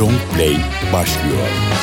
Long Play başlıyor.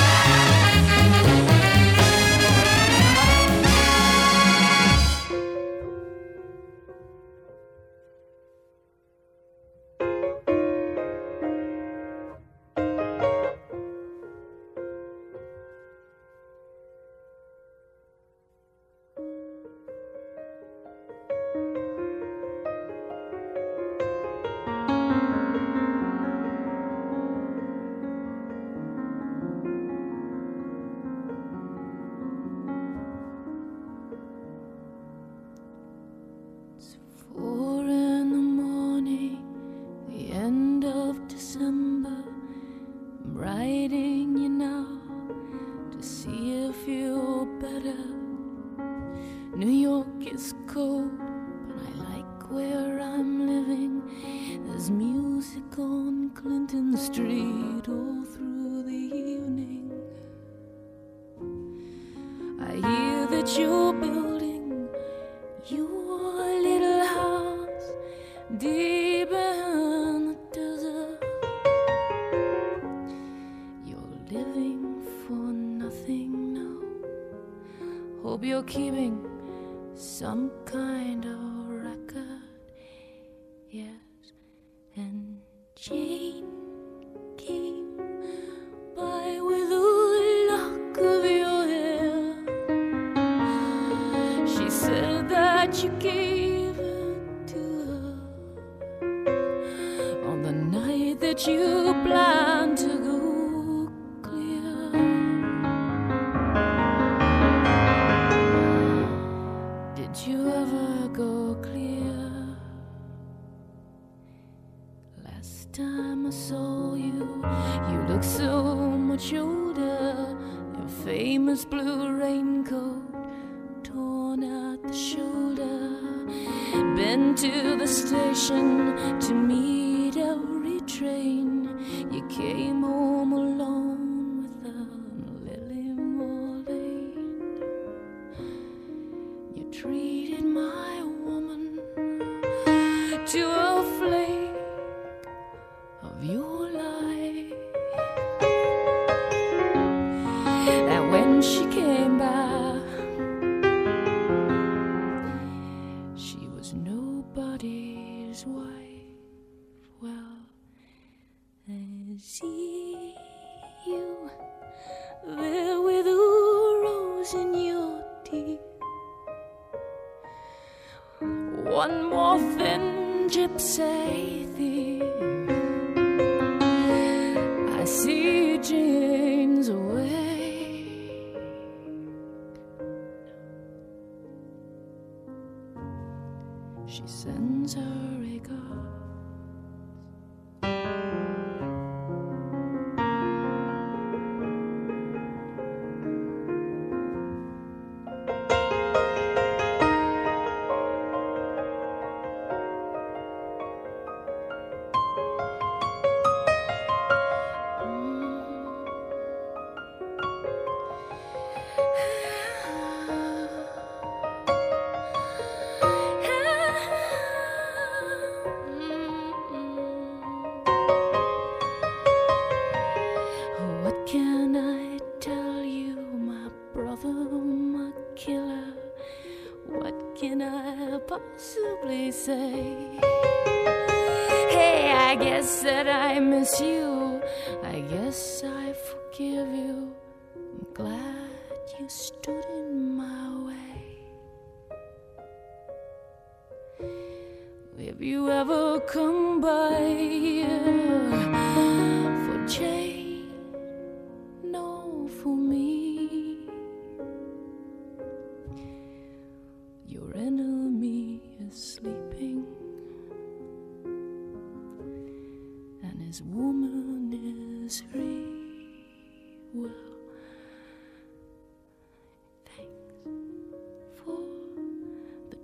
She sends her regards.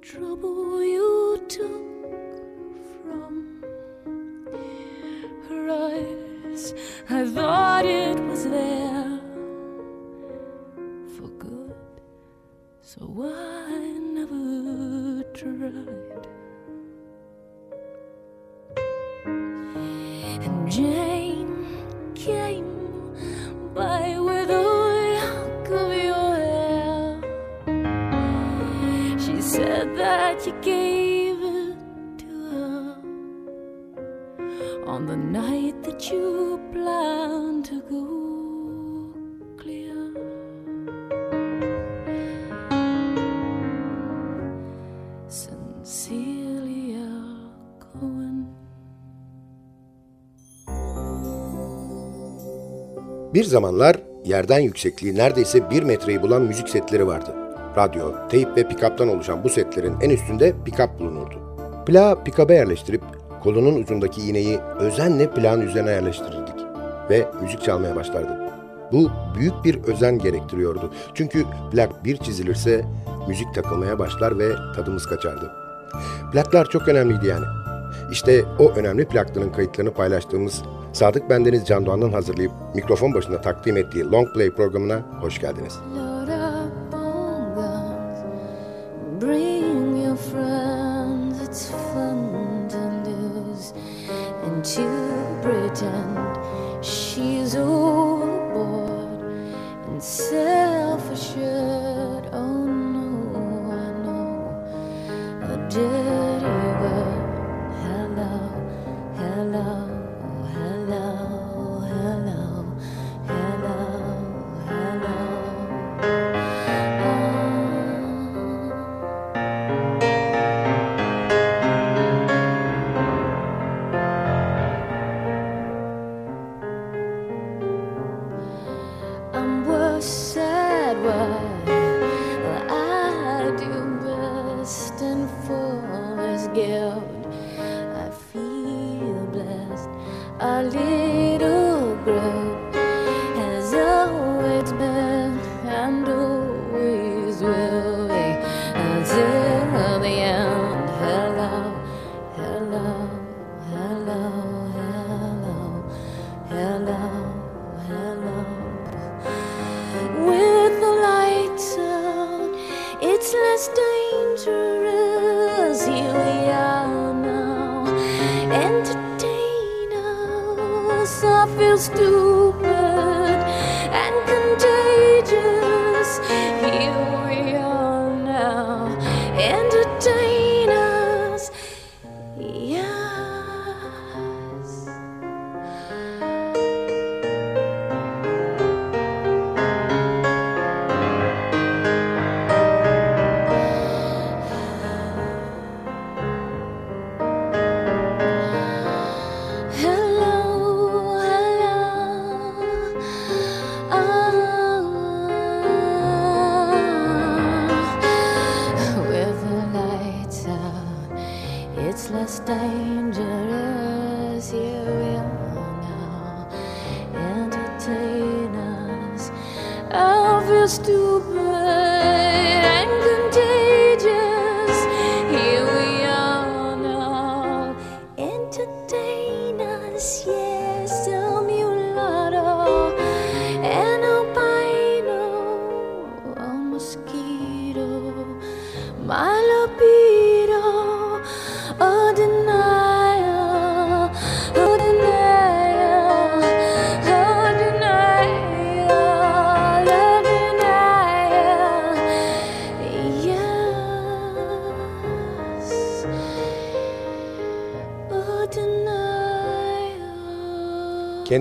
trouble you took from her eyes. I thought it was there for good, so I never tried. Zamanlar yerden yüksekliği neredeyse bir metreyi bulan müzik setleri vardı. Radyo, teyp ve pikaptan oluşan bu setlerin en üstünde pikap bulunurdu. Plağı pikaba yerleştirip kolunun ucundaki iğneyi özenle plağın üzerine yerleştirirdik ve müzik çalmaya başlardı. Bu büyük bir özen gerektiriyordu. Çünkü plak bir çizilirse müzik takılmaya başlar ve tadımız kaçardı. Plaklar çok önemliydi yani. İşte o önemli plakların kayıtlarını paylaştığımız Sadık Bendeniz Can Doğan'ın hazırlayıp mikrofon başında takdim ettiği Long Play programına hoş geldiniz. To pretend she's overboard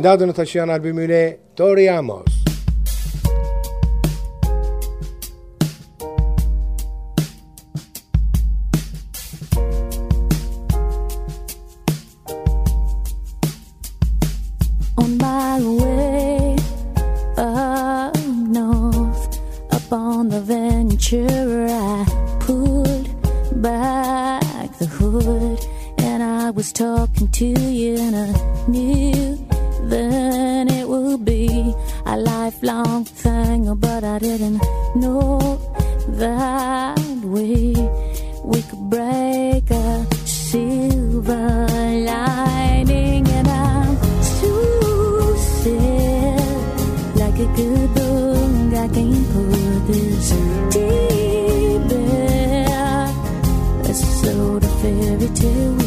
Adını taşıyan albümüyle Tori Amos. on my way up north, up on the Ventura, I pulled back the hood and I was talking to you, and I knew then it would be a lifelong thing, but I didn't know that we we could break a silver lining, and I'm so sad, like a good book. I can't put this deep in sort of fairy tale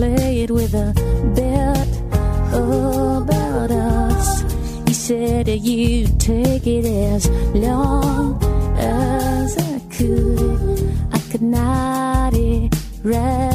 play it with a bit about us. He said that you'd take it as long as I could. I could not erase.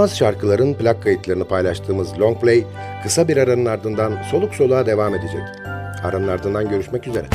Unutulmaz şarkıların plak kayıtlarını paylaştığımız Long Play kısa bir aranın ardından soluk soluğa devam edecek. Aranın ardından görüşmek üzere.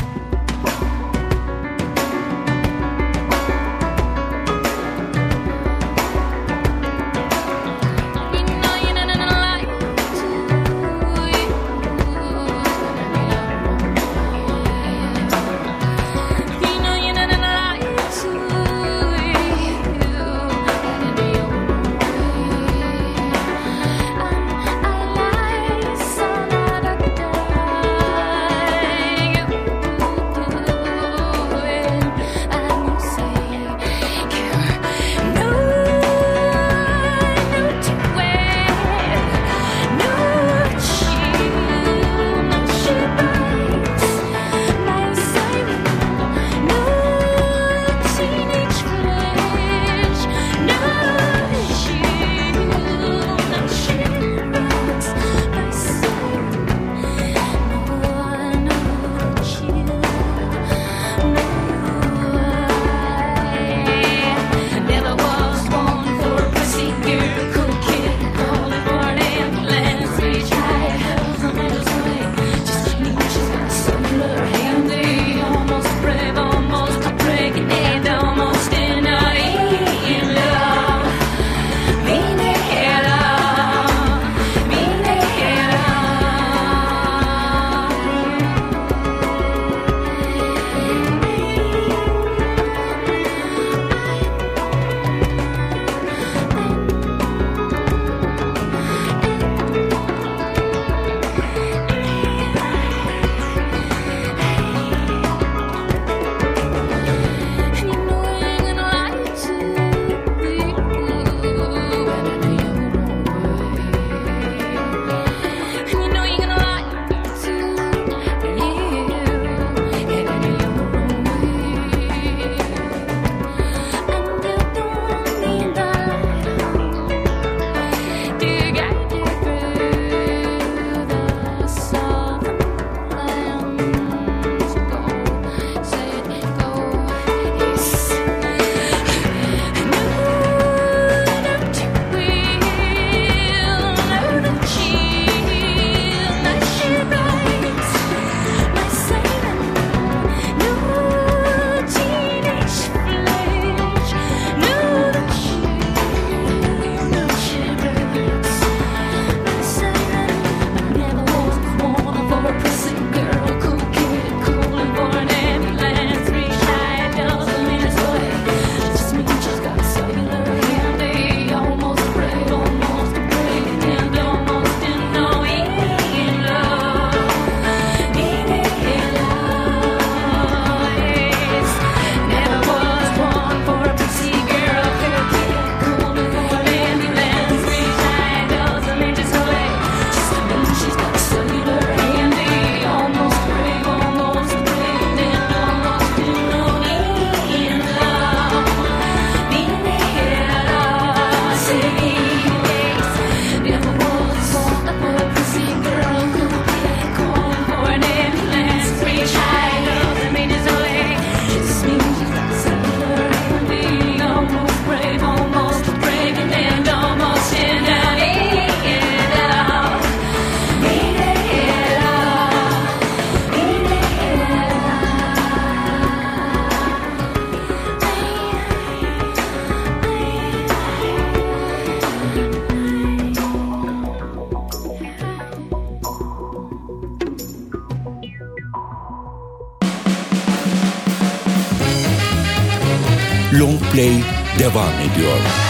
York.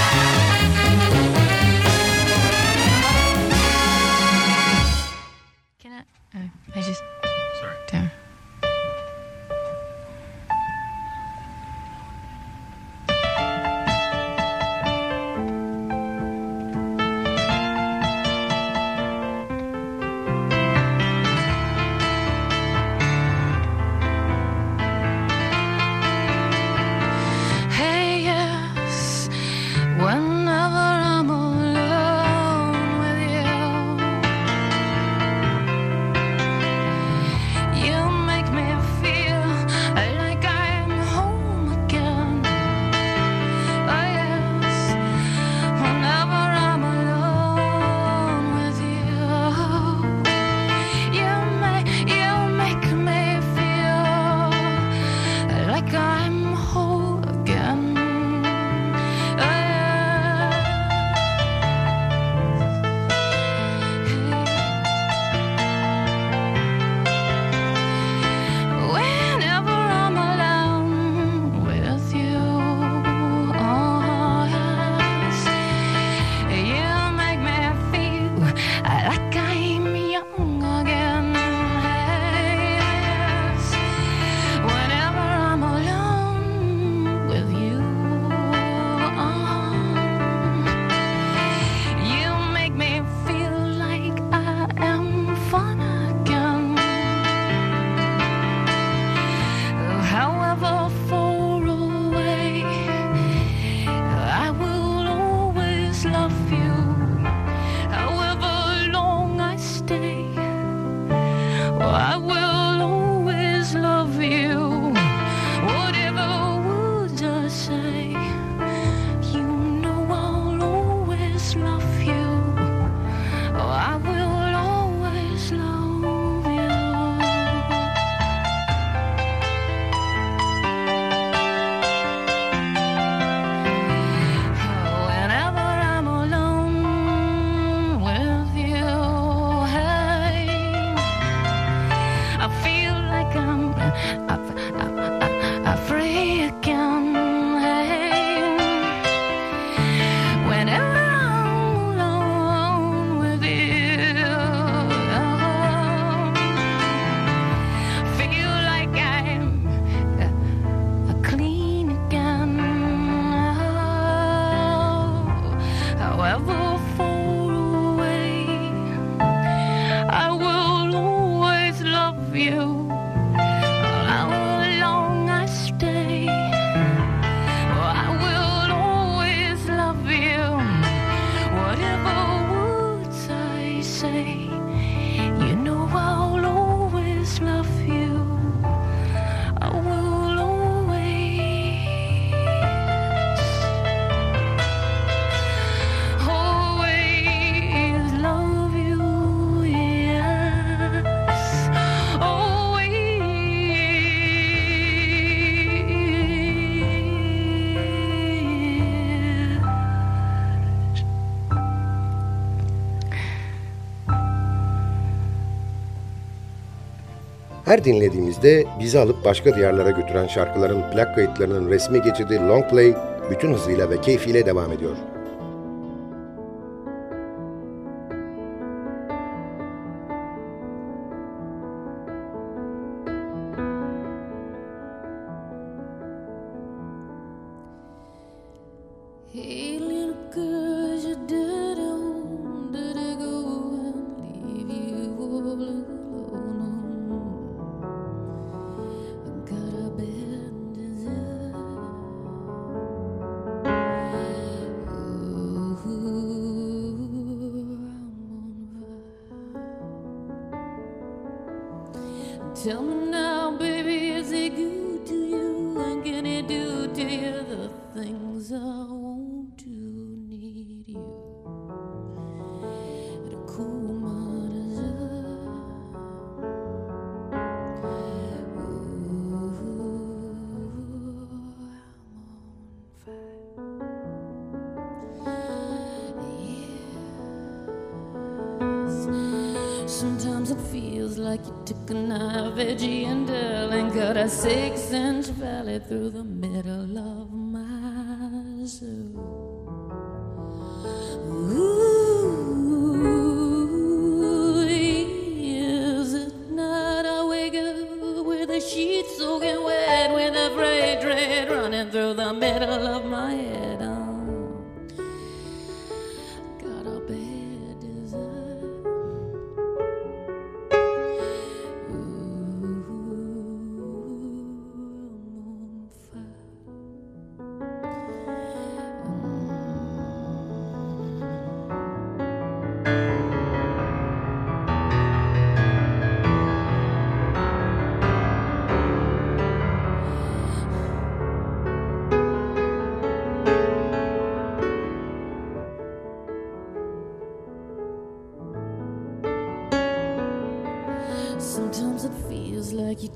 Her dinlediğimizde bizi alıp başka diyarlara götüren şarkıların plak kayıtlarının resmi geçidi Long Play bütün hızıyla ve keyfiyle devam ediyor.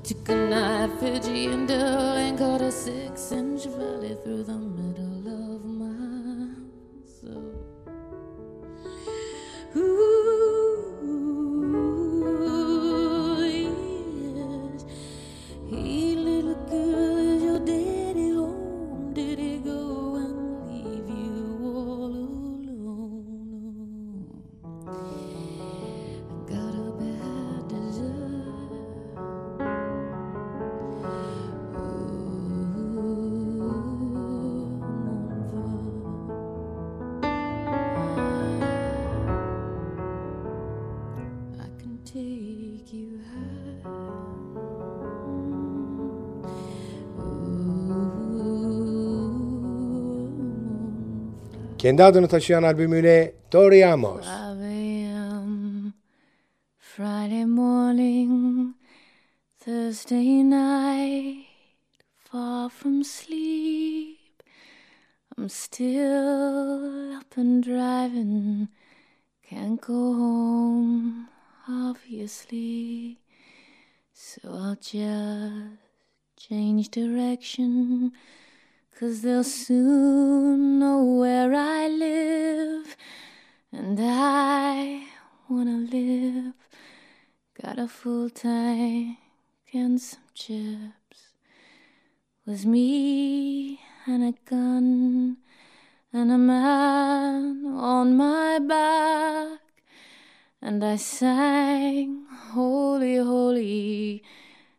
Took a knife, Fijian dough, and cut Kendi adını taşıyan albümüyle Tori Amos. 5 a.m. Friday morning, Thursday night, far from sleep. I'm still up and driving, can't go home, obviously. So I'll just change direction, cause they'll soon know where I live. And I wanna live. Got a full tank and some chips. Was me and a gun and a man on my back. And I sang Holy, Holy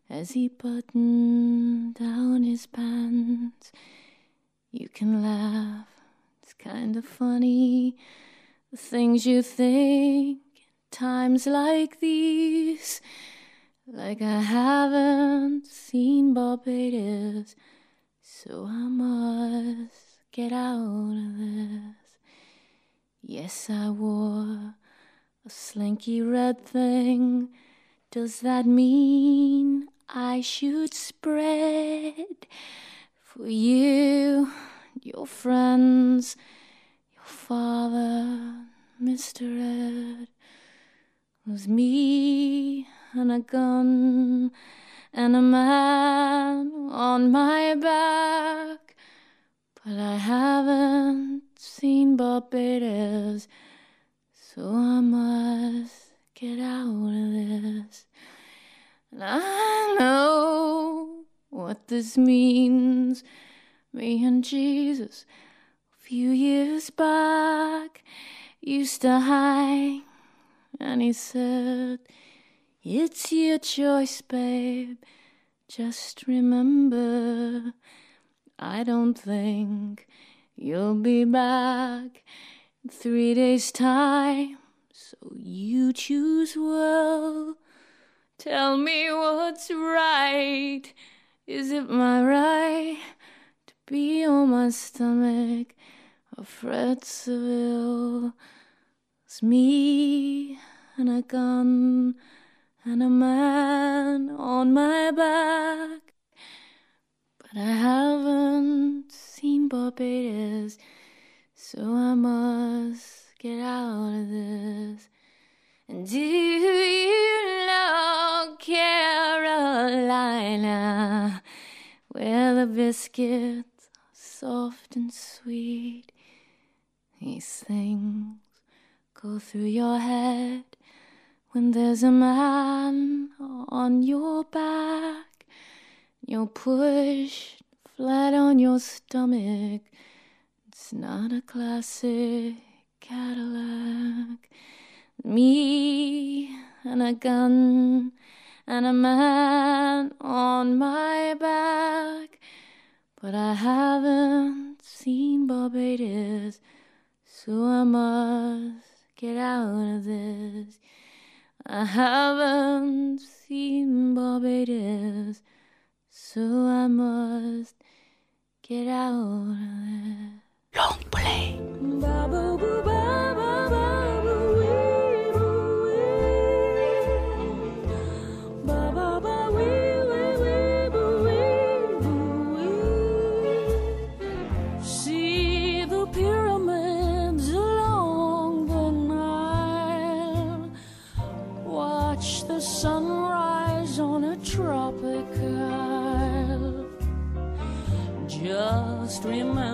as he buttoned down his pants. You can laugh, it's kind of funny. The things you think in times like these. Like I haven't seen Barbados, so I must get out of this. Yes, I wore a slinky red thing. Does that mean I should spread for you, your friends, your father, Mr. Ed? Was me and a gun and a man on my back. But I haven't seen Barbados, so I must get out of this. And I know what this means. Me and Jesus, a few years back, used to hang, and he said, It's your choice, babe. Just remember, I don't think you'll be back in three days' time, so you choose well. Tell me what's right. Is it my right to be on my stomach? Or Fred Seville? It's me and a gun and a man on my back. But I haven't seen Barbados, so I must get out of this. Do you know Carolina, where the biscuits are soft and sweet? These things go through your head when there's a man on your back. You're pushed flat on your stomach. It's not a classic. Me and a gun and a man on my back. But I haven't seen Barbados, so I must get out of this. I haven't seen Barbados, so I must get out of this. Long play. Just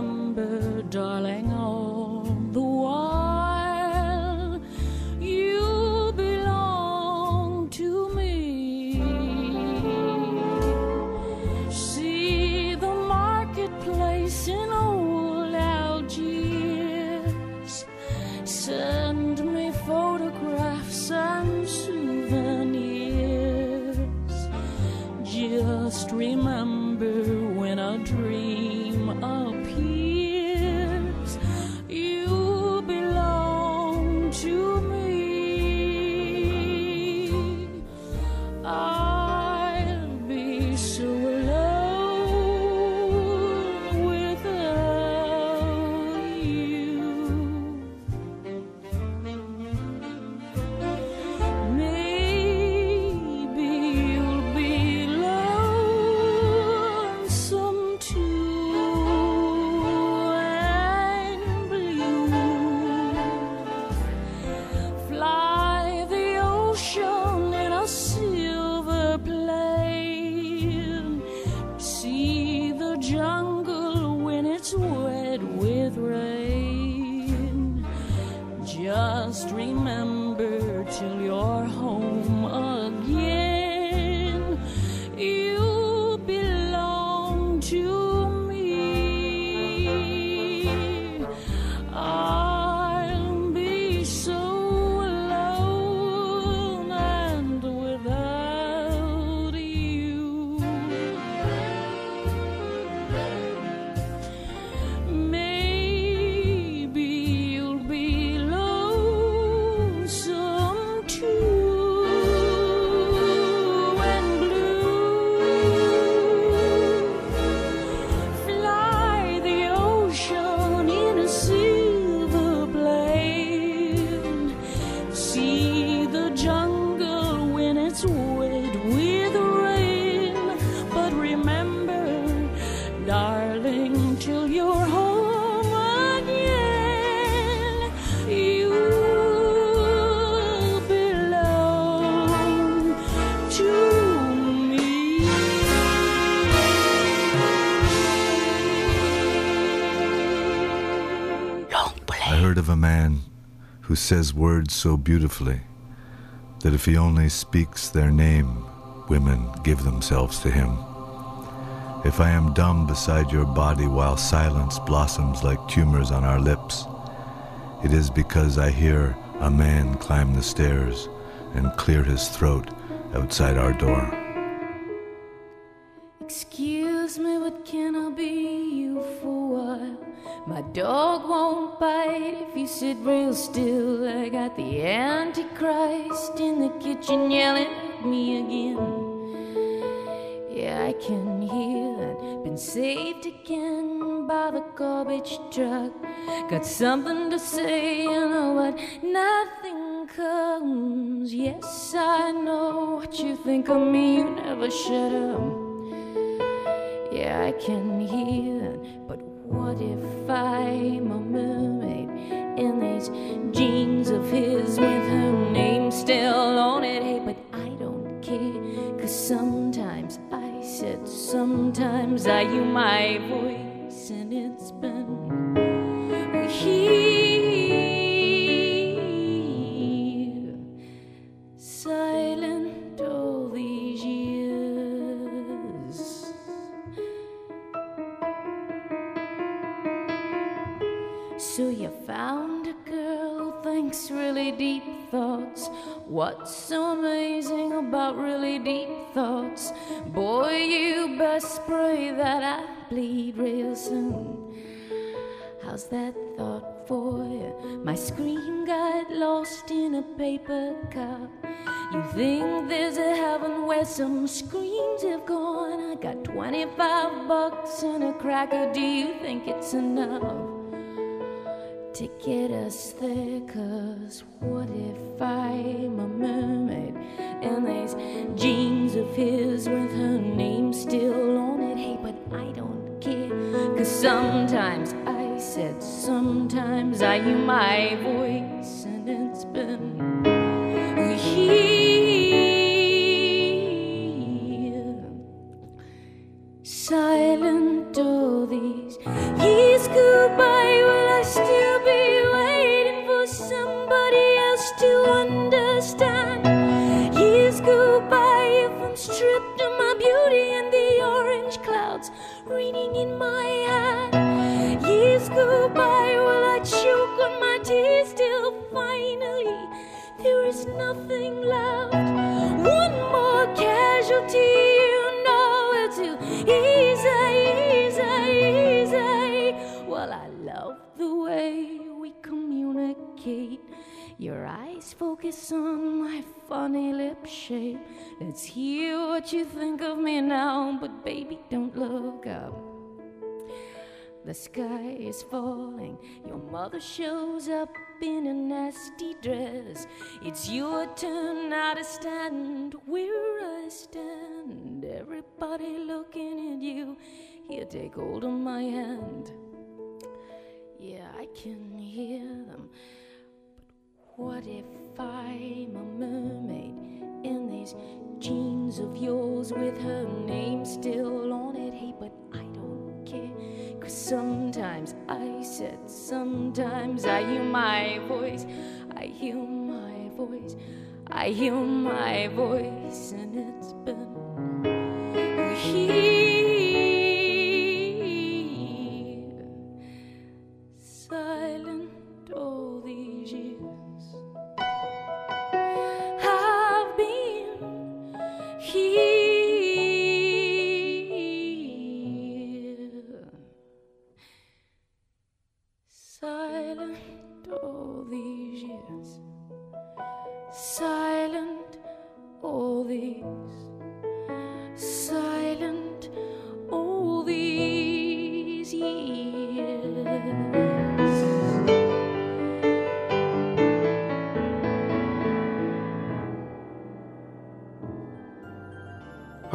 who says words so beautifully that if he only speaks their name, women give themselves to him. If I am dumb beside your body while silence blossoms like tumors on our lips, it is because I hear a man climb the stairs and clear his throat outside our door. If you sit real still. I got the Antichrist in the kitchen yelling at me again. Yeah, I can hear that. Been saved again by the garbage truck. Got something to say, you know, but nothing comes. Yes, I know what you think of me. You never shut up. Yeah, I can hear that. But what if I'm a mermaid in these jeans of his with her name still on it? Hey, but I don't care. Cause sometimes I said, sometimes I use my voice, and it's been here What's so amazing about really deep thoughts? Boy, you best pray that I bleed real soon. How's that thought for you? My screen got lost in a paper cup. You think there's a heaven where some screens have gone? I got 25 bucks and a cracker. Do you think it's enough? To get us there. Cause what if I'm a mermaid and these jeans of his with her name still on it? Hey, but I don't care. Cause sometimes I said, sometimes I hear my voice, and it's been here silent all these understand. Years go by if I'm stripped of my beauty and the orange clouds raining in my hand. Years go by while I choke on my tears till finally there is nothing left. One more casualty, on my funny lip shape. Let's hear what you think of me now, but baby, don't look up. The sky is falling. Your mother shows up in a nasty dress. It's your turn now to stand where I stand. Everybody looking at you. Here, take hold of my hand. Yeah, I can hear them. But what if I'm a mermaid in these jeans of yours with her name still on it? Hey, but I don't care. Cause sometimes I said, sometimes I hear my voice. I hear my voice. I hear my voice, and it's been here.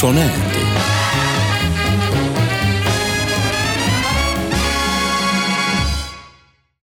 Long Play sona erdi.